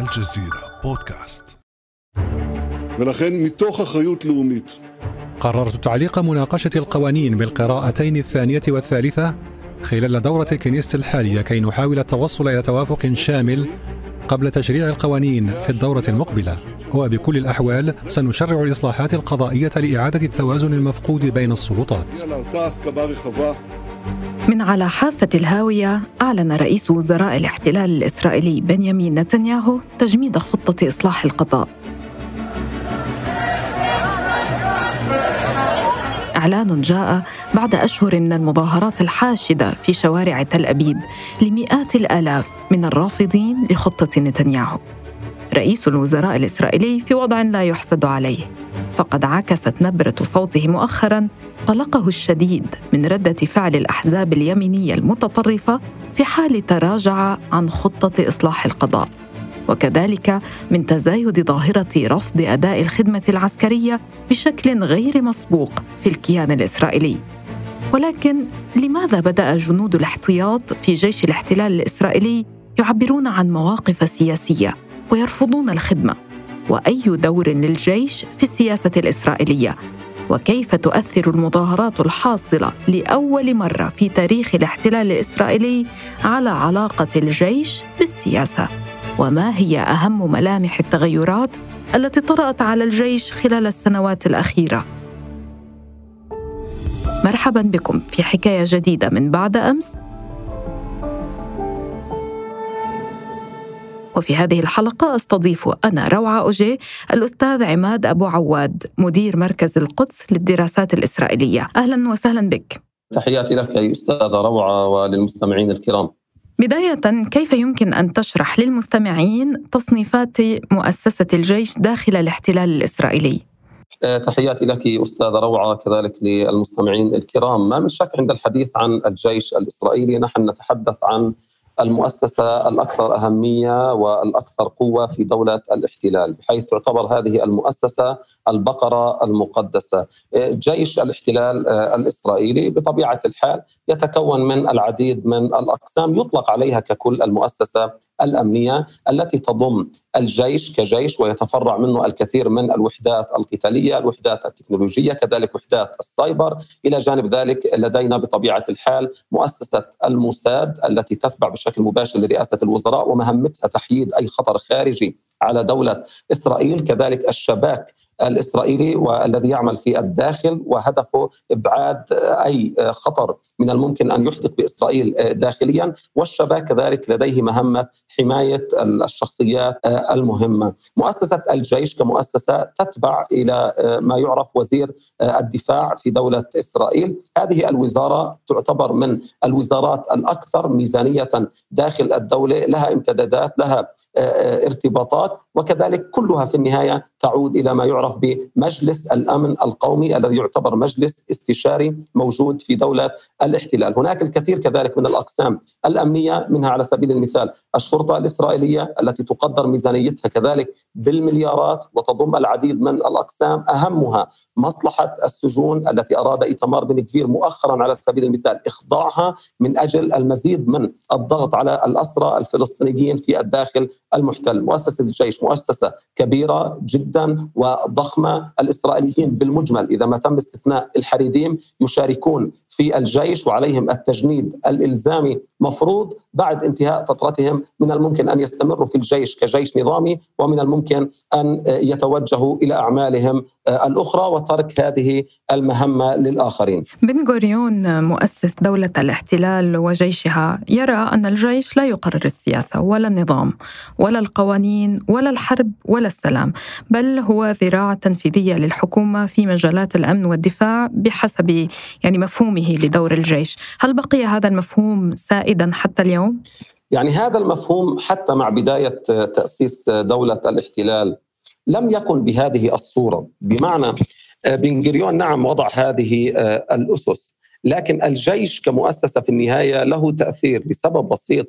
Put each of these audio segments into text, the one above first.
الجزيرة بودكاست ולכן מתוך אחריות לאומית قررت تعليق مناقشة القوانين بالقراءتين الثانية والثالثة خلال دورة الكنيست الحالية كي نحاول التوصل إلى توافق شامل قبل تشريع القوانين في الدورة المقبلة وبكل الأحوال سنشرع الإصلاحات القضائية لإعادة التوازن المفقود بين السلطات להרתעה הסכמה רחבה من على حافة الهاوية أعلن رئيس وزراء الاحتلال الإسرائيلي بنيامين نتنياهو تجميد خطة إصلاح القضاء إعلان جاء بعد أشهر من المظاهرات الحاشدة في شوارع تل أبيب لمئات الآلاف من الرافضين لخطة نتنياهو. رئيس الوزراء الإسرائيلي في وضع لا يحسد عليه. فقد عكست نبرة صوته مؤخرا قلقه الشديد من ردة فعل الأحزاب اليمينية المتطرفة في حال تراجع عن خطة إصلاح القضاء. وكذلك من تزايد ظاهرة رفض أداء الخدمة العسكرية بشكل غير مسبوق في الكيان الإسرائيلي. ولكن لماذا بدأ جنود الاحتياط في جيش الاحتلال الإسرائيلي يعبرون عن مواقف سياسية؟ ويرفضون الخدمة؟ وأي دور للجيش في السياسة الإسرائيلية؟ وكيف تؤثر المظاهرات الحاصلة لأول مرة في تاريخ الاحتلال الإسرائيلي على علاقة الجيش بالسياسة؟ وما هي أهم ملامح التغيرات التي طرأت على الجيش خلال السنوات الأخيرة؟ مرحبا بكم في حكاية جديدة من بعد أمس وفي هذه الحلقة أستضيف أنا روعة أوجي الأستاذ عماد أبو عواد مدير مركز القدس للدراسات الإسرائيلية. أهلا وسهلا بك. تحياتي لك يا أستاذة روعة وللمستمعين الكرام. بداية كيف يمكن أن تشرح للمستمعين تصنيفات مؤسسة الجيش داخل الاحتلال الإسرائيلي؟ آه، تحياتي لك أستاذة روعة كذلك للمستمعين الكرام. ما من شك عند الحديث عن الجيش الإسرائيلي نحن نتحدث عن المؤسسة الأكثر أهمية والأكثر قوة في دولة الاحتلال بحيث تعتبر هذه المؤسسة البقرة المقدسة. جيش الاحتلال آه، الإسرائيلي بطبيعة الحال يتكون من العديد من الأقسام يطلق عليها ككل المؤسسة الأمنية التي تضم الجيش كجيش ويتفرع منه الكثير من الوحدات القتالية الوحدات التكنولوجية كذلك وحدات السايبر. إلى جانب ذلك لدينا بطبيعة الحال مؤسسة الموساد التي تتبع بشكل مباشر لرئاسة الوزراء ومهمتها تحييد أي خطر خارجي على دولة إسرائيل كذلك الشباك الإسرائيلي والذي يعمل في الداخل وهدفه إبعاد أي خطر من الممكن أن يحدث بإسرائيل داخليا والشباك كذلك لديه مهمة حماية الشخصيات المهمة. مؤسسة الجيش كمؤسسة تتبع إلى ما يعرف وزير الدفاع في دولة إسرائيل، هذه الوزارة تعتبر من الوزارات الأكثر ميزانية داخل الدولة، لها امتدادات، لها ارتباطات وكذلك كلها في النهاية تعود إلى ما يعرف بمجلس الأمن القومي الذي يعتبر مجلس استشاري موجود في دولة الاحتلال، هناك الكثير كذلك من الأقسام الأمنية منها على سبيل المثال الشرطة الإسرائيلية التي تقدر ميزانيتها كذلك بالمليارات وتضم العديد من الأقسام أهمها مصلحة السجون التي أراد إيتمار بن كفير مؤخرا على سبيل المثال إخضاعها من أجل المزيد من الضغط على الأسرى الفلسطينيين في الداخل المحتل، مؤسسة الجيش مؤسسه كبيرة جدا وضخمة، الإسرائيليين بالمجمل إذا ما تم استثناء الحريديم يشاركون في الجيش وعليهم التجنيد الإلزامي مفروض بعد انتهاء فترتهم من الممكن أن يستمروا في الجيش كجيش نظامي ومن الممكن أن يتوجهوا إلى أعمالهم الأخرى وترك هذه المهمة للآخرين. بن غوريون مؤسس دولة الاحتلال وجيشها يرى أن الجيش لا يقرر السياسة ولا النظام ولا القوانين ولا الحرب ولا السلام، بل هو ذراع تنفيذية للحكومة في مجالات الأمن والدفاع بحسب يعني مفهومه لدور الجيش، هل بقي هذا المفهوم سائدا حتى اليوم؟ يعني هذا المفهوم حتى مع بداية تأسيس دولة الاحتلال لم يكن بهذه الصورة. بمعنى بن غوريون نعم وضع هذه الأسس. لكن الجيش كمؤسسة في النهاية له تأثير لسبب بسيط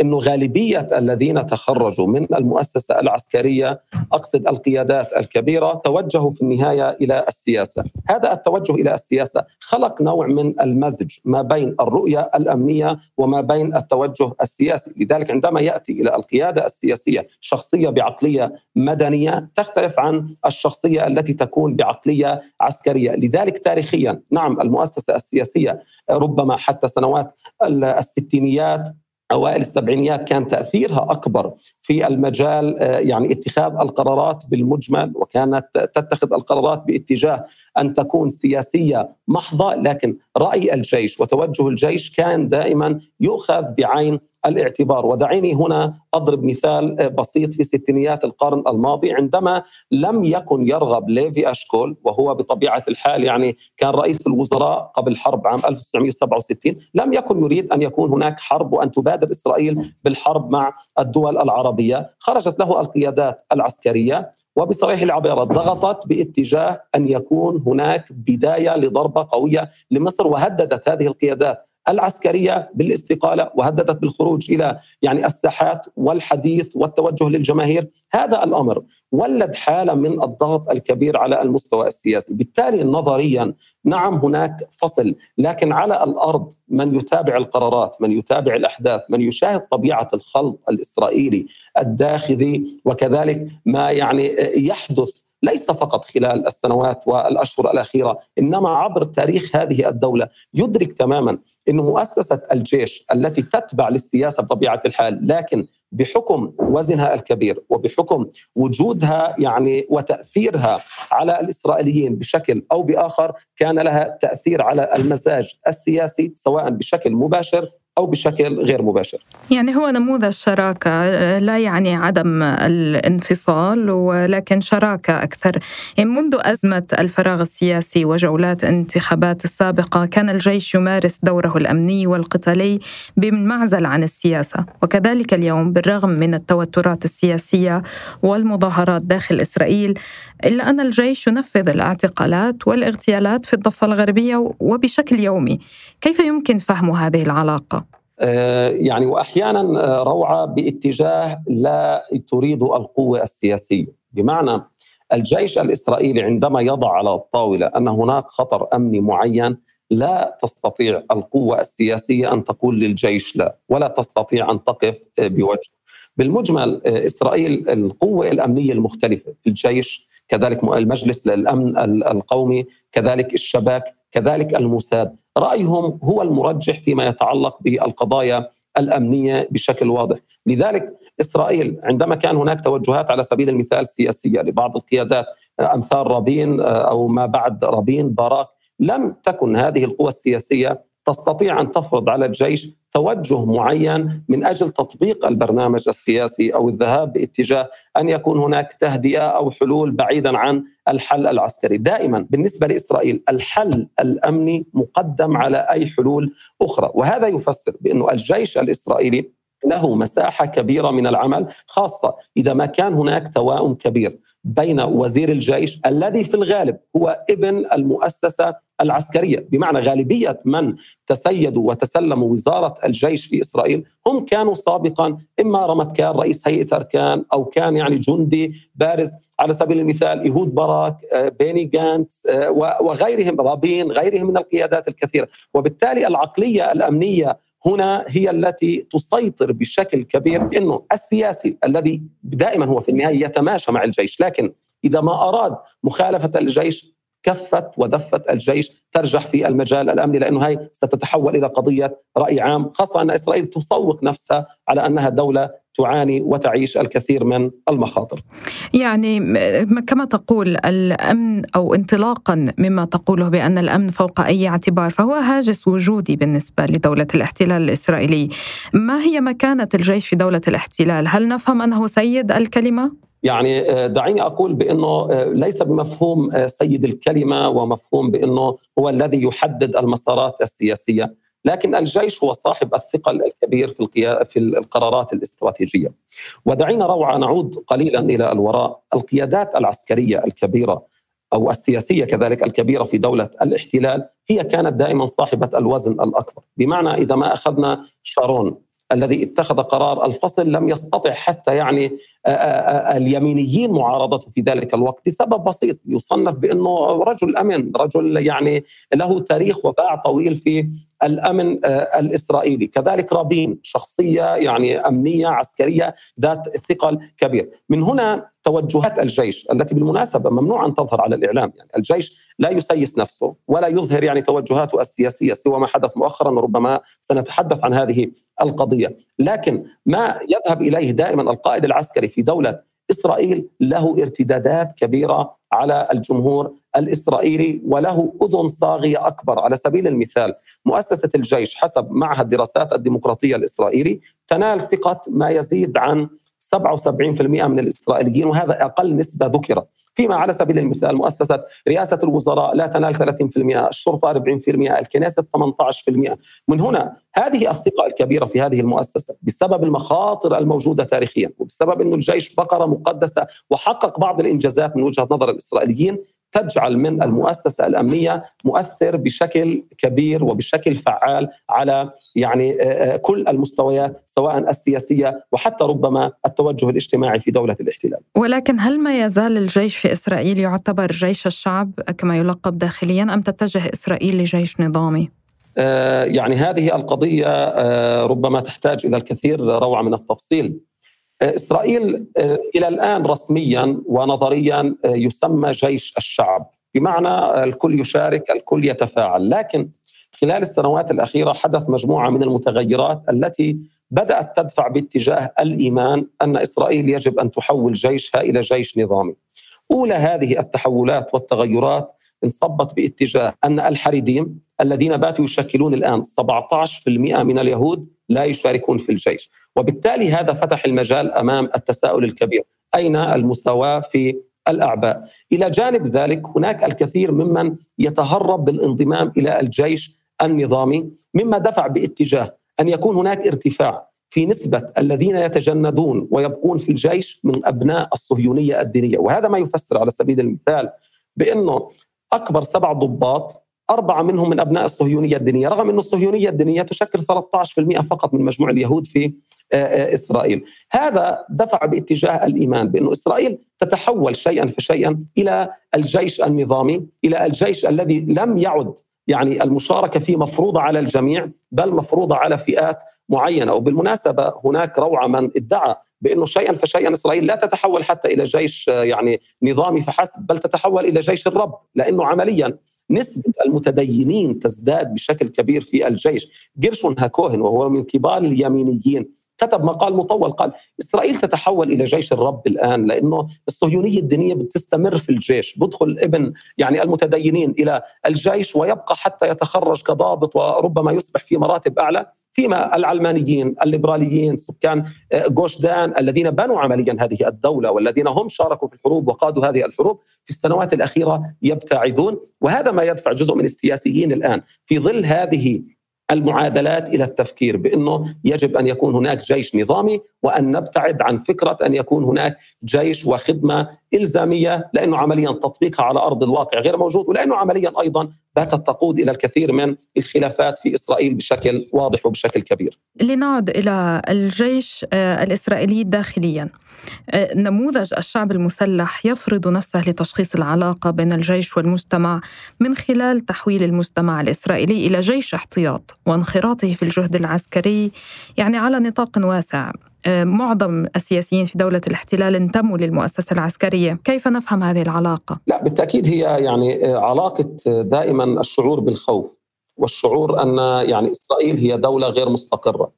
إنه غالبية الذين تخرجوا من المؤسسة العسكرية أقصد القيادات الكبيرة توجهوا في النهاية إلى السياسة، هذا التوجه إلى السياسة خلق نوع من المزج ما بين الرؤية الأمنية وما بين التوجه السياسي، لذلك عندما يأتي إلى القيادة السياسية شخصية بعقلية مدنية تختلف عن الشخصية التي تكون بعقلية عسكرية، لذلك تاريخيا نعم المؤسسة السياسية ربما حتى سنوات الستينيات أوائل السبعينيات كان تأثيرها أكبر في المجال يعني اتخاذ القرارات بالمجمل وكانت تتخذ القرارات باتجاه أن تكون سياسية محضة لكن رأي الجيش وتوجه الجيش كان دائما يؤخذ بعين الاعتبار. ودعيني هنا أضرب مثال بسيط في ستينيات القرن الماضي. عندما لم يكن يرغب ليفي أشكول وهو بطبيعة الحال يعني كان رئيس الوزراء قبل حرب عام 1967 لم يكن يريد أن يكون هناك حرب وأن تبادر إسرائيل بالحرب مع الدول العربية. خرجت له القيادات العسكرية وبصريح العبارة ضغطت باتجاه أن يكون هناك بداية لضربة قوية لمصر وهددت هذه القيادات. العسكرية بالاستقالة وهددت بالخروج إلى يعني الساحات والحديث والتوجه للجماهير، هذا الأمر ولد حالة من الضغط الكبير على المستوى السياسي، بالتالي نظريا نعم هناك فصل، لكن على الأرض من يتابع القرارات، من يتابع الأحداث، من يشاهد طبيعة الخلط الإسرائيلي الداخلي وكذلك ما يعني يحدث ليس فقط خلال السنوات والأشهر الأخيرة إنما عبر تاريخ هذه الدولة يدرك تماما إن مؤسسة الجيش التي تتبع للسياسة بطبيعة الحال لكن بحكم وزنها الكبير وبحكم وجودها يعني وتأثيرها على الإسرائيليين بشكل أو بآخر كان لها تأثير على المزاج السياسي سواء بشكل مباشر أو بشكل غير مباشر. يعني هو نموذج شراكة لا يعني عدم الانفصال ولكن شراكة أكثر. يعني منذ أزمة الفراغ السياسي وجولات الانتخابات السابقة كان الجيش يمارس دوره الأمني والقتالي بمعزل عن السياسة. وكذلك اليوم بالرغم من التوترات السياسية والمظاهرات داخل إسرائيل إلا أن الجيش ينفذ الاعتقالات والاغتيالات في الضفة الغربية وبشكل يومي. كيف يمكن فهم هذه العلاقة؟ آه، يعني وأحيانا آه، روعة باتجاه لا تريد القوة السياسية، بمعنى الجيش الإسرائيلي عندما يضع على الطاولة أن هناك خطر أمني معين لا تستطيع القوة السياسية أن تقول للجيش لا، ولا تستطيع أن تقف آه، بوجهه. بالمجمل إسرائيل القوة الأمنية المختلفة في الجيش كذلك المجلس للامن القومي كذلك الشباك كذلك الموساد رأيهم هو المرجح فيما يتعلق بالقضايا الأمنية بشكل واضح، لذلك إسرائيل عندما كان هناك توجهات على سبيل المثال سياسية لبعض القيادات أمثال رابين أو ما بعد رابين باراك لم تكن هذه القوى السياسية تستطيع أن تفرض على الجيش توجه معين من أجل تطبيق البرنامج السياسي أو الذهاب باتجاه أن يكون هناك تهدئة أو حلول بعيدا عن الحل العسكري، دائما بالنسبة لإسرائيل الحل الأمني مقدم على أي حلول أخرى، وهذا يفسر بأنه الجيش الإسرائيلي له مساحة كبيرة من العمل خاصة إذا ما كان هناك توائم كبير بين وزير الجيش الذي في الغالب هو ابن المؤسسة العسكرية، بمعنى غالبية من تسيدوا وتسلموا وزارة الجيش في إسرائيل هم كانوا سابقا إما رمتكان رئيس هيئة أركان أو كان يعني جندي بارز. على سبيل المثال إيهود باراك آه، بيني جانتس آه، وغيرهم رابين غيرهم من القيادات الكثيرة. وبالتالي العقلية الأمنية هنا هي التي تسيطر بشكل كبير إنه السياسي الذي دائما هو في النهاية يتماشى مع الجيش. لكن إذا ما أراد مخالفة الجيش كفت ودفت الجيش ترجح في المجال الأمني لأنه هي ستتحول إلى قضية رأي عام خاصة أن إسرائيل تسوق نفسها على أنها دولة تعاني وتعيش الكثير من المخاطر. يعني كما تقول الأمن أو انطلاقا مما تقوله بأن الأمن فوق أي اعتبار فهو هاجس وجودي بالنسبة لدولة الاحتلال الإسرائيلي. ما هي مكانة الجيش في دولة الاحتلال؟ هل نفهم أنه سيد الكلمة؟ يعني آه، دعيني أقول بأنه آه، ليس بمفهوم آه، سيد الكلمة ومفهوم بأنه هو الذي يحدد المسارات السياسية لكن الجيش هو صاحب الثقل الكبير في في القرارات الاستراتيجية. ودعينا روعة نعود قليلا إلى الوراء، القيادات العسكرية الكبيرة أو السياسية كذلك الكبيرة في دولة الاحتلال هي كانت دائما صاحبة الوزن الأكبر، بمعنى إذا ما أخذنا شارون الذي اتخذ قرار الفصل لم يستطع حتى يعني اليمينيين معارضته في ذلك الوقت لسبب بسيط. يصنف بأنه رجل أمن، رجل يعني له تاريخ وباع طويل في الأمن الإسرائيلي، كذلك رابين شخصية يعني أمنية عسكرية ذات ثقل كبير، من هنا توجهات الجيش التي بالمناسبة ممنوع أن تظهر على الإعلام، يعني الجيش لا يسيس نفسه ولا يظهر يعني توجهاته السياسية سوى ما حدث مؤخرا وربما سنتحدث عن هذه القضية، لكن ما يذهب إليه دائما القائد العسكري في دولة إسرائيل له ارتدادات كبيرة على الجمهور الإسرائيلي وله أذن صاغية أكبر. على سبيل المثال مؤسسة الجيش حسب معهد الدراسات الديمقراطية الإسرائيلي تنال ثقة ما يزيد عن 77% من الإسرائيليين وهذا أقل نسبة ذكرت. فيما على سبيل المثال مؤسسة رئاسة الوزراء لا تنال 30% الشرطة 40% الكنيسة 18% من هنا هذه الثقة الكبيرة في هذه المؤسسة بسبب المخاطر الموجودة تاريخيا وبسبب أن الجيش بقرة مقدسة وحقق بعض الإنجازات من وجهة نظر الإسرائيليين. تجعل من المؤسسة الأمنية مؤثر بشكل كبير وبشكل فعال على يعني آه، آه، كل المستويات سواء السياسية وحتى ربما التوجه الاجتماعي في دولة الاحتلال. ولكن هل ما يزال الجيش في إسرائيل يعتبر جيش الشعب كما يلقب داخليا أم تتجه إسرائيل لجيش نظامي؟ آه، يعني هذه القضية ربما تحتاج إلى الكثير روعة من التفصيل إسرائيل آه، إلى الآن رسميا ونظريا آه، يسمى جيش الشعب بمعنى الكل يشارك الكل يتفاعل لكن خلال السنوات الأخيرة حدث مجموعة من المتغيرات التي بدأت تدفع باتجاه الإيمان أن إسرائيل يجب أن تحول جيشها إلى جيش نظامي. أولى هذه التحولات والتغيرات انصبت باتجاه أن الحريديم الذين باتوا يشكلون الآن 17% من اليهود لا يشاركون في الجيش. وبالتالي هذا فتح المجال أمام التساؤل الكبير. أين المساواه في الأعباء؟ إلى جانب ذلك هناك الكثير ممن يتهرب بالانضمام إلى الجيش النظامي مما دفع باتجاه أن يكون هناك ارتفاع في نسبة الذين يتجندون ويبقون في الجيش من أبناء الصهيونية الدينية. وهذا ما يفسر على سبيل المثال بأنه أكبر سبع ضباط أربعة منهم من أبناء الصهيونية الدينية. رغم أن الصهيونية الدينية تشكل 13% فقط من مجموع اليهود في آه، آه، إسرائيل. هذا دفع باتجاه الإيمان بأن إسرائيل تتحول شيئا فشيئا إلى الجيش النظامي إلى الجيش الذي لم يعد يعني المشاركة فيه مفروضة على الجميع بل مفروضة على فئات معينة. وبالمناسبة هناك روعة من ادعى بأنه شيئا فشيئا إسرائيل لا تتحول حتى إلى جيش آه، يعني نظامي فحسب بل تتحول إلى جيش الرب لأنه عمليا نسبة المتدينين تزداد بشكل كبير في الجيش. جيرشون هاكوهن وهو من كبار اليمينيين كتب مقال مطول قال إسرائيل تتحول إلى جيش الرب الآن لأنه الصهيونية الدينية بتستمر في الجيش بدخل ابن يعني المتدينين إلى الجيش ويبقى حتى يتخرج كضابط وربما يصبح في مراتب أعلى. فيما العلمانيين الليبراليين سكان آه، جوش دان الذين بنوا عمليا هذه الدولة والذين هم شاركوا في الحروب وقادوا هذه الحروب في السنوات الأخيرة يبتعدون. وهذا ما يدفع جزء من السياسيين الآن في ظل هذه المعادلات إلى التفكير بأنه يجب أن يكون هناك جيش نظامي وأن نبتعد عن فكرة أن يكون هناك جيش وخدمة إلزامية لأنه عمليا تطبيقها على أرض الواقع غير موجود ولأنه عمليا أيضا باتت تقود إلى الكثير من الخلافات في إسرائيل بشكل واضح وبشكل كبير. لنعد إلى الجيش آه، الإسرائيلي داخليا. آه، نموذج الشعب المسلح يفرض نفسه لتشخيص العلاقة بين الجيش والمجتمع من خلال تحويل المجتمع الإسرائيلي إلى جيش احتياط وانخراطه في الجهد العسكري يعني على نطاق واسع. آه، معظم السياسيين في دولة الاحتلال انتموا للمؤسسة العسكرية كيف نفهم هذه العلاقة؟ لا بالتأكيد هي يعني علاقة دائما الشعور بالخوف والشعور أن يعني إسرائيل هي دولة غير مستقرة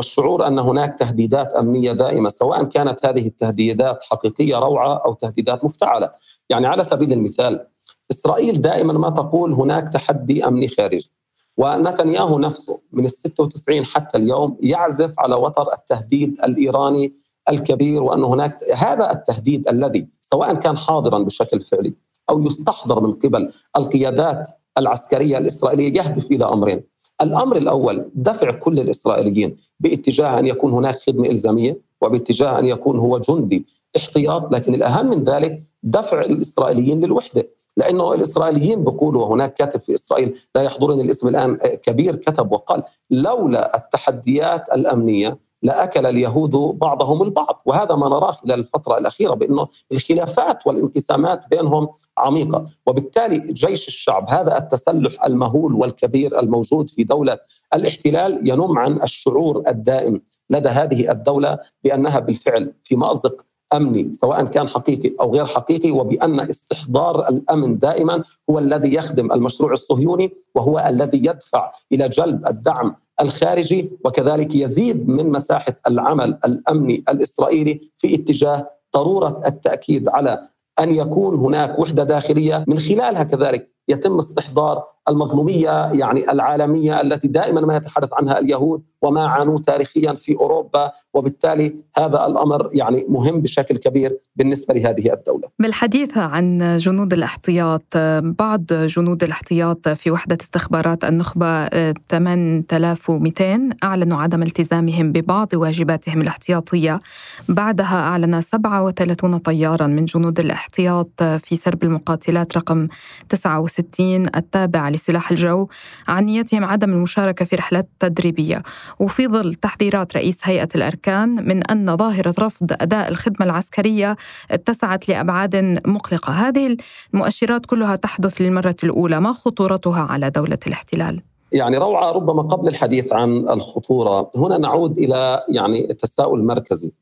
والشعور أن هناك تهديدات أمنية دائمة سواء كانت هذه التهديدات حقيقية روعة أو تهديدات مفتعلة، يعني على سبيل المثال إسرائيل دائما ما تقول هناك تحدي أمني خارجي ونتنياهو نفسه من ال 96 حتى اليوم يعزف على وتر التهديد الإيراني الكبير وأن هناك هذا التهديد الذي سواء كان حاضرا بشكل فعلي أو يستحضر من قبل القيادات العسكرية الإسرائيلية يهدف إلى أمرين. الأمر الأول دفع كل الإسرائيليين باتجاه أن يكون هناك خدمة إلزامية وباتجاه أن يكون هو جندي احتياط لكن الأهم من ذلك دفع الإسرائيليين للوحدة لأنه الإسرائيليين بيقولوا وهناك كاتب في إسرائيل لا يحضرني الاسم الآن كبير كتب وقال لولا التحديات الأمنية لأكل اليهود بعضهم البعض. وهذا ما نراه خلال الفترة الأخيرة بأنه الخلافات والانقسامات بينهم عميقة. وبالتالي جيش الشعب هذا التسلح المهول والكبير الموجود في دولة الاحتلال ينم عن الشعور الدائم لدى هذه الدولة بأنها بالفعل في مأزق أمني سواء كان حقيقي أو غير حقيقي وبأن استحضار الأمن دائما هو الذي يخدم المشروع الصهيوني وهو الذي يدفع إلى جلب الدعم الخارجي وكذلك يزيد من مساحة العمل الأمني الإسرائيلي في اتجاه ضرورة التأكيد على أن يكون هناك وحدة داخلية. من خلالها كذلك يتم استحضار المظلومية يعني العالمية التي دائما ما يتحدث عنها اليهود وما عانوه تاريخيا في أوروبا وبالتالي هذا الأمر يعني مهم بشكل كبير بالنسبة لهذه الدولة. بالحديث عن جنود الاحتياط بعض جنود الاحتياط في وحدة استخبارات النخبة 8200 أعلنوا عدم التزامهم ببعض واجباتهم الاحتياطية بعدها أعلن 37 طيارا من جنود الاحتياط في سرب المقاتلات رقم 69 التابع لسلاح الجو عن نيتهم عدم المشاركة في رحلات تدريبية. وفي ظل تحذيرات رئيس هيئة الأركان من أن ظاهرة رفض أداء الخدمة العسكرية اتسعت لأبعاد مقلقة. هذه المؤشرات كلها تحدث للمرة الأولى. ما خطورتها على دولة الاحتلال؟ يعني روعة ربما قبل الحديث عن الخطورة. هنا نعود إلى يعني التساؤل المركزي.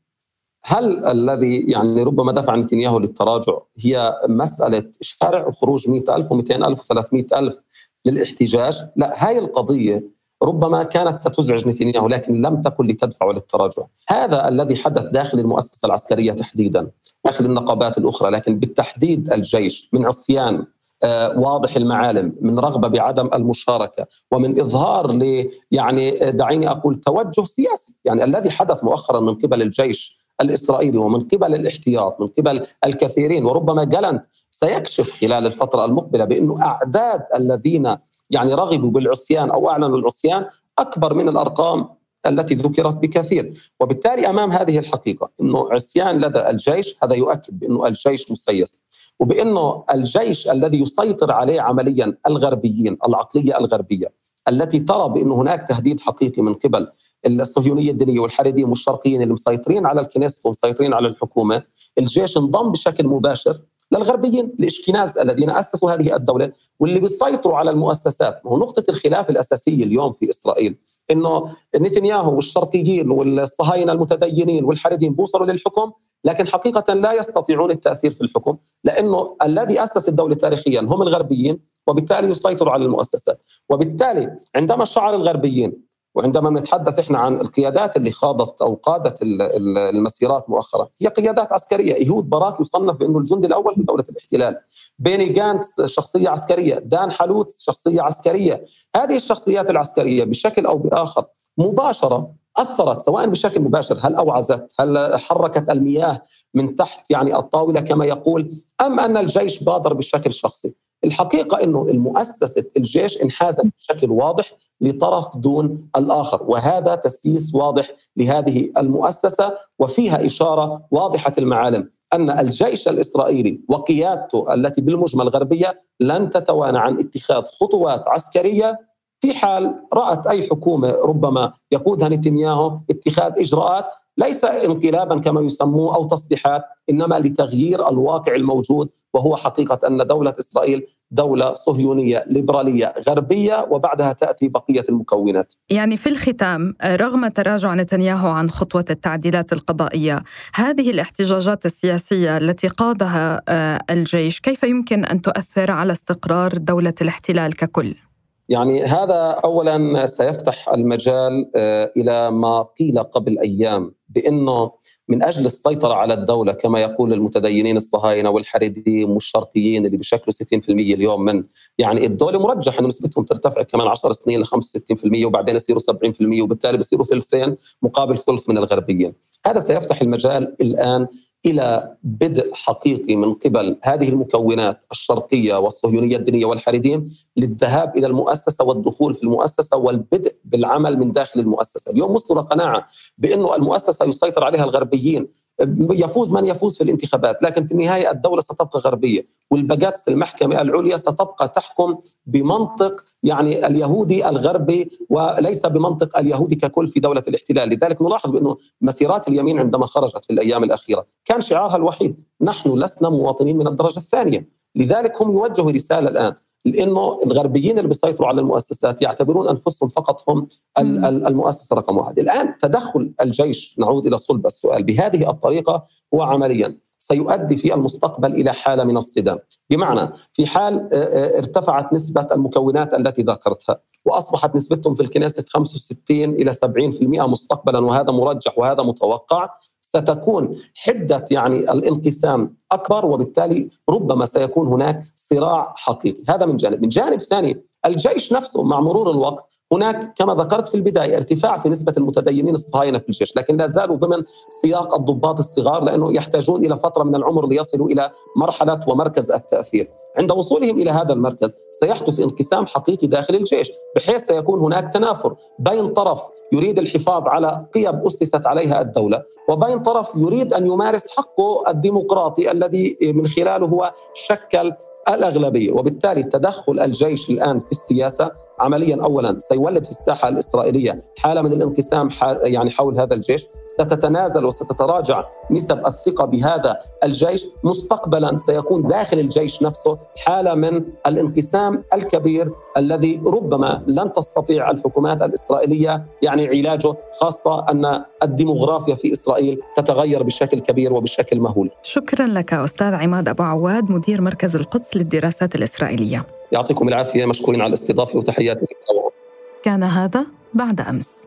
هل الذي يعني ربما دفع نتنياهو للتراجع هي مسألة شارع وخروج 100000 و200000 و300000 للاحتجاج. لا هاي القضية ربما كانت ستزعج نتنياهو لكن لم تكن لتدفع للتراجع. هذا الذي حدث داخل المؤسسة العسكرية تحديدا داخل النقابات الأخرى لكن بالتحديد الجيش من عصيان آه، واضح المعالم من رغبة بعدم المشاركة ومن إظهار ل يعني آه، دعيني أقول توجه سياسي. يعني الذي حدث مؤخرا من قبل الجيش الإسرائيلي ومن قبل الاحتياط من قبل الكثيرين وربما جالنت سيكشف خلال الفترة المقبلة بأنه أعداد الذين يعني رغبوا بالعصيان أو أعلنوا العصيان أكبر من الأرقام التي ذكرت بكثير. وبالتالي أمام هذه الحقيقة أنه عصيان لدى الجيش هذا يؤكد بأنه الجيش مسيس وبأنه الجيش الذي يسيطر عليه عمليا الغربيين العقلية الغربية التي ترى بأنه هناك تهديد حقيقي من قبل الصهيونيه الدينية والحريديم والشرقيين اللي مسيطرين على الكنيست ومسيطرين على الحكومة الجيش انضم بشكل مباشر للغربيين الاشكناز الذين أسسوا هذه الدولة واللي بيسيطروا على المؤسسات. نقطة الخلاف الأساسية اليوم في إسرائيل إنه نتنياهو والشرقيين والصهاينة المتدينين والحريدين بوصلوا للحكم لكن حقيقة لا يستطيعون التأثير في الحكم لأنه الذي أسس الدولة تاريخيا هم الغربيين وبالتالي يسيطروا على المؤسسات. وبالتالي عندما شعر الغربيين وعندما نتحدث إحنا عن القيادات اللي خاضت أو قادت المسيرات مؤخرا هي قيادات عسكرية. إيهود باراك يصنف بأنه الجندي الأول في دولة الاحتلال. بيني جانتس شخصية عسكرية. دان حلوت شخصية عسكرية. هذه الشخصيات العسكرية بشكل أو بآخر مباشرة أثرت سواء بشكل مباشر هل أوعزت هل حركت المياه من تحت يعني الطاولة كما يقول أم أن الجيش بادر بشكل شخصي. الحقيقة إنه المؤسسة الجيش انحازت بشكل واضح لطرف دون الآخر. وهذا تسييس واضح لهذه المؤسسة وفيها إشارة واضحة المعالم أن الجيش الإسرائيلي وقيادته التي بالمجمل غربيه لن تتوانى عن اتخاذ خطوات عسكرية في حال رأت أي حكومة ربما يقودها نتنياهو اتخاذ إجراءات ليس انقلابا كما يسموه أو تصليحات إنما لتغيير الواقع الموجود وهو حقيقة أن دولة إسرائيل دولة صهيونية ليبرالية غربية وبعدها تأتي بقية المكونات. يعني في الختام رغم تراجع نتنياهو عن خطوة التعديلات القضائية، هذه الاحتجاجات السياسية التي قادها آه، الجيش كيف يمكن أن تؤثر على استقرار دولة الاحتلال ككل؟ يعني هذا اولا سيفتح المجال آه، إلى ما قيل قبل أيام بأنه من أجل السيطرة على الدولة كما يقول المتدينين الصهاينة والحريديم والشرقيين اللي بشكلوا 60% اليوم من يعني الدولة مرجح إنه نسبتهم ترتفع كمان 10 سنين ل 65% وبعدين يصيروا 70% وبالتالي بصيروا ثلثين مقابل ثلث من الغربيين. هذا سيفتح المجال الآن إلى بدء حقيقي من قبل هذه المكونات الشرقية والصهيونية الدينية والحريديم للذهاب إلى المؤسسة والدخول في المؤسسة والبدء بالعمل من داخل المؤسسة، اليوم وصلوا لقناعه بأنه المؤسسة يسيطر عليها الغربيين يفوز من يفوز في الانتخابات لكن في النهاية الدولة ستبقى غربية والبجاتس المحكمة العليا ستبقى تحكم بمنطق يعني اليهودي الغربي وليس بمنطق اليهودي ككل في دولة الاحتلال. لذلك نلاحظ بأنه مسيرات اليمين عندما خرجت في الأيام الأخيرة كان شعارها الوحيد نحن لسنا مواطنين من الدرجة الثانية. لذلك هم يوجهوا رسالة الآن لأنه الغربيين اللي بيسيطروا على المؤسسات يعتبرون أنفسهم فقط هم المؤسسة رقم واحد، الآن تدخل الجيش نعود إلى صلب السؤال بهذه الطريقة هو عمليا سيؤدي في المستقبل إلى حالة من الصدام، بمعنى في حال ارتفعت نسبة المكونات التي ذكرتها وأصبحت نسبتهم في الكنيسة 65 إلى 70% مستقبلا وهذا مرجح وهذا متوقع ستكون حدة يعني الانقسام أكبر وبالتالي ربما سيكون هناك صراع حقيقي. هذا من جانب. من جانب ثاني الجيش نفسه مع مرور الوقت هناك كما ذكرت في البداية ارتفاع في نسبة المتدينين الصهاينة في الجيش، لكن لا زالوا ضمن سياق الضباط الصغار لأنه يحتاجون إلى فترة من العمر ليصلوا إلى مرحلة ومركز التأثير. عند وصولهم إلى هذا المركز سيحدث انقسام حقيقي داخل الجيش، بحيث سيكون هناك تنافر بين طرف يريد الحفاظ على قيم أسست عليها الدولة، وبين طرف يريد أن يمارس حقه الديمقراطي الذي من خلاله هو شكل الأغلبية، وبالتالي تدخل الجيش الآن في السياسة عمليا اولا سيولد في الساحة الإسرائيلية حالة من الانقسام يعني حول هذا الجيش ستتنازل وستتراجع نسب الثقة بهذا الجيش مستقبلا سيكون داخل الجيش نفسه حالة من الانقسام الكبير الذي ربما لن تستطيع الحكومات الإسرائيلية يعني علاجه خاصة أن الديموغرافيا في إسرائيل تتغير بشكل كبير وبشكل مهول. شكرا لك أستاذ عماد أبو عواد مدير مركز القدس للدراسات الإسرائيلية. يعطيكم العافية مشكورين على الاستضافة وتحياتي كان هذا بعد أمس.